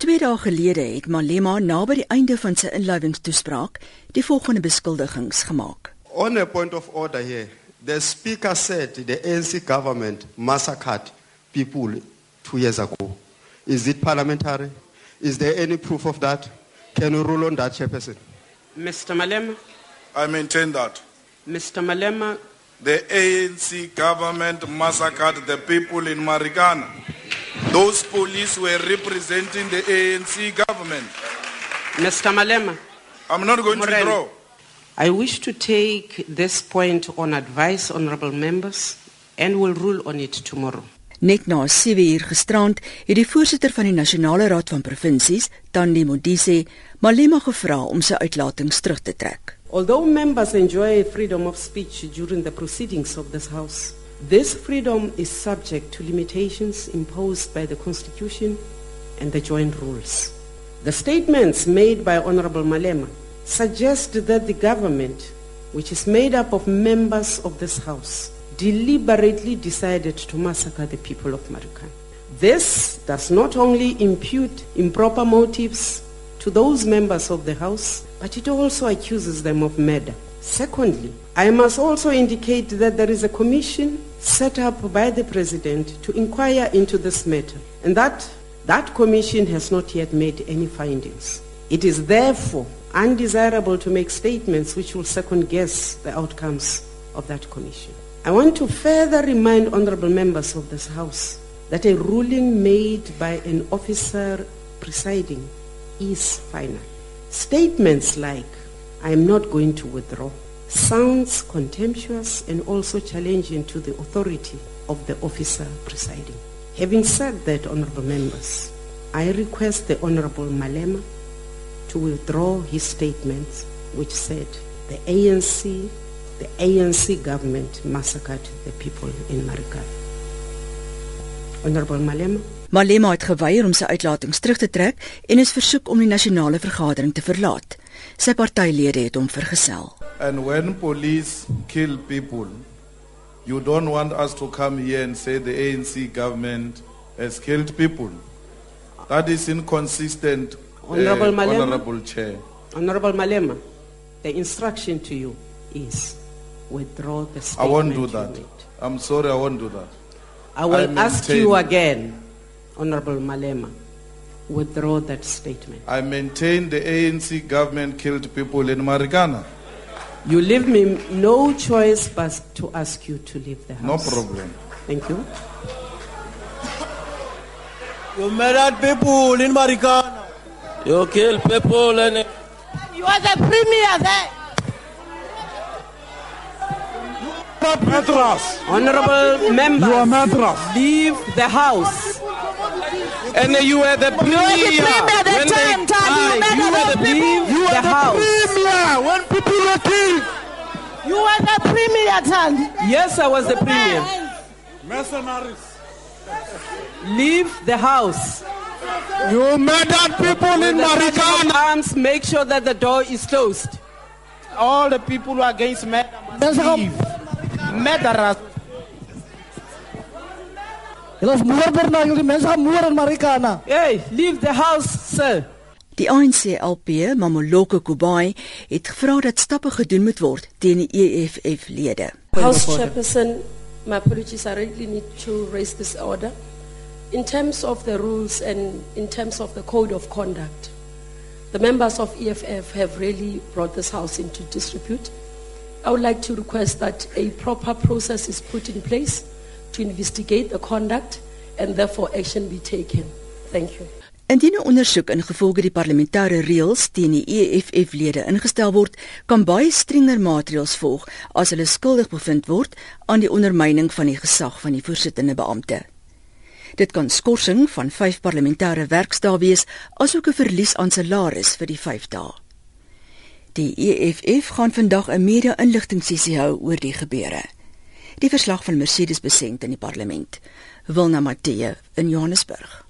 2 dae gelede het Malema naby die einde van sy inleidingstoespraak die volgende beskuldigings gemaak. On a point of order here, the speaker said the ANC government massacred people 2 years ago. Is it parliamentary? Is there any proof of that? Can you rule on that, Chairperson? Mr. Malema, I maintain that. Mr. Malema, The ANC government massacred the people in Marikana. Those police were representing the ANC government. Mr. Malema, I'm not going to Morel. withdraw. I wish to take this point on advice, honorable members, and will rule on it tomorrow. Net na 7 uur gisterand het die voorsitter van die Nasionale Raad van Provinsies, Tandi Modise, Malema gevra om sy uitlatings terug te trek. Although members enjoy freedom of speech during the proceedings of this House, this freedom is subject to limitations imposed by the Constitution and the joint rules. The statements made by Honorable Malema suggest that the government, which is made up of members of this House, deliberately decided to massacre the people of Marikana. This does not only impute improper motives to those members of the House, but it also accuses them of murder. Secondly, I must also indicate that there is a commission set up by the President to inquire into this matter, and that that commission has not yet made any findings. It is therefore undesirable to make statements which will second guess the outcomes of that commission. I want to further remind honorable members of this House that a ruling made by an officer presiding is final. Statements like, I am not going to withdraw, sounds contemptuous and also challenging to the authority of the officer presiding. Having said that, honorable members, I request the Honorable Malema to withdraw his statements which said the ANC, the ANC government massacred the people in Marikana. Honorable Malema, Malema het geweier om sy uitlatings terug te trek en is versoek om die nasionale vergadering te verlaat. Sy partylede het hom vergesel. And when police kill people, you don't want us to come here and say the ANC government has killed people. That is inconsistent, uh, Honorable Malema. Honorable Chair. Honorable Malema, the instruction to you is withdraw the statement. I won't do that. made. I'm sorry, I won't do that. I will I ask you again, Honorable Malema, withdraw that statement. I maintain the ANC government killed people in Marikana. You leave me no choice but to ask you to leave the house. No problem. Thank you. You murdered people in Marikana. You kill people and You are the premier there. Matras. Honorable members, You are Matras. leave the house. and you were the You are the premier premier at the when they time, Tani. You died. You were those the. Leave You the the house. premier when people were killed. You are the premier, Thandi. Yes, I was the premier. Mercenaries. Leave the house. You murdered people in The sergeant Marikana. arms, make sure that the door is closed. All the people who are against murder gaan Marikana. Hey, leave the house, sir. Die ANC LP, Mamoloko Kubai, het gevra dat stappe gedoen moet word teen die EFF-lede. House Chairperson, my apologies, I really need to raise this order. In terms of the rules and in terms of the code of conduct, the members of EFF have really brought this house into disrepute. I would like to request that a proper process is put in place to investigate the conduct and therefore action be taken. Thank you. Indien 'n ondersoek ingevolge die parlementêre reëls teen die EFF-lede ingestel word, kan baie strenger maatreëls volg as hulle skuldig bevind word aan die ondermyning van die gesag van die voorsittende beampte. Dit kan skorsing van 5 parlementêre werksdae wees, asook 'n verlies aan salaris vir die 5 dae. Die EFF gaan vandag 'n media-inligtingsessie hou oor die gebeure. Die verslag van Mercedes Besent in die parlement. Wilna Matthee in Johannesburg.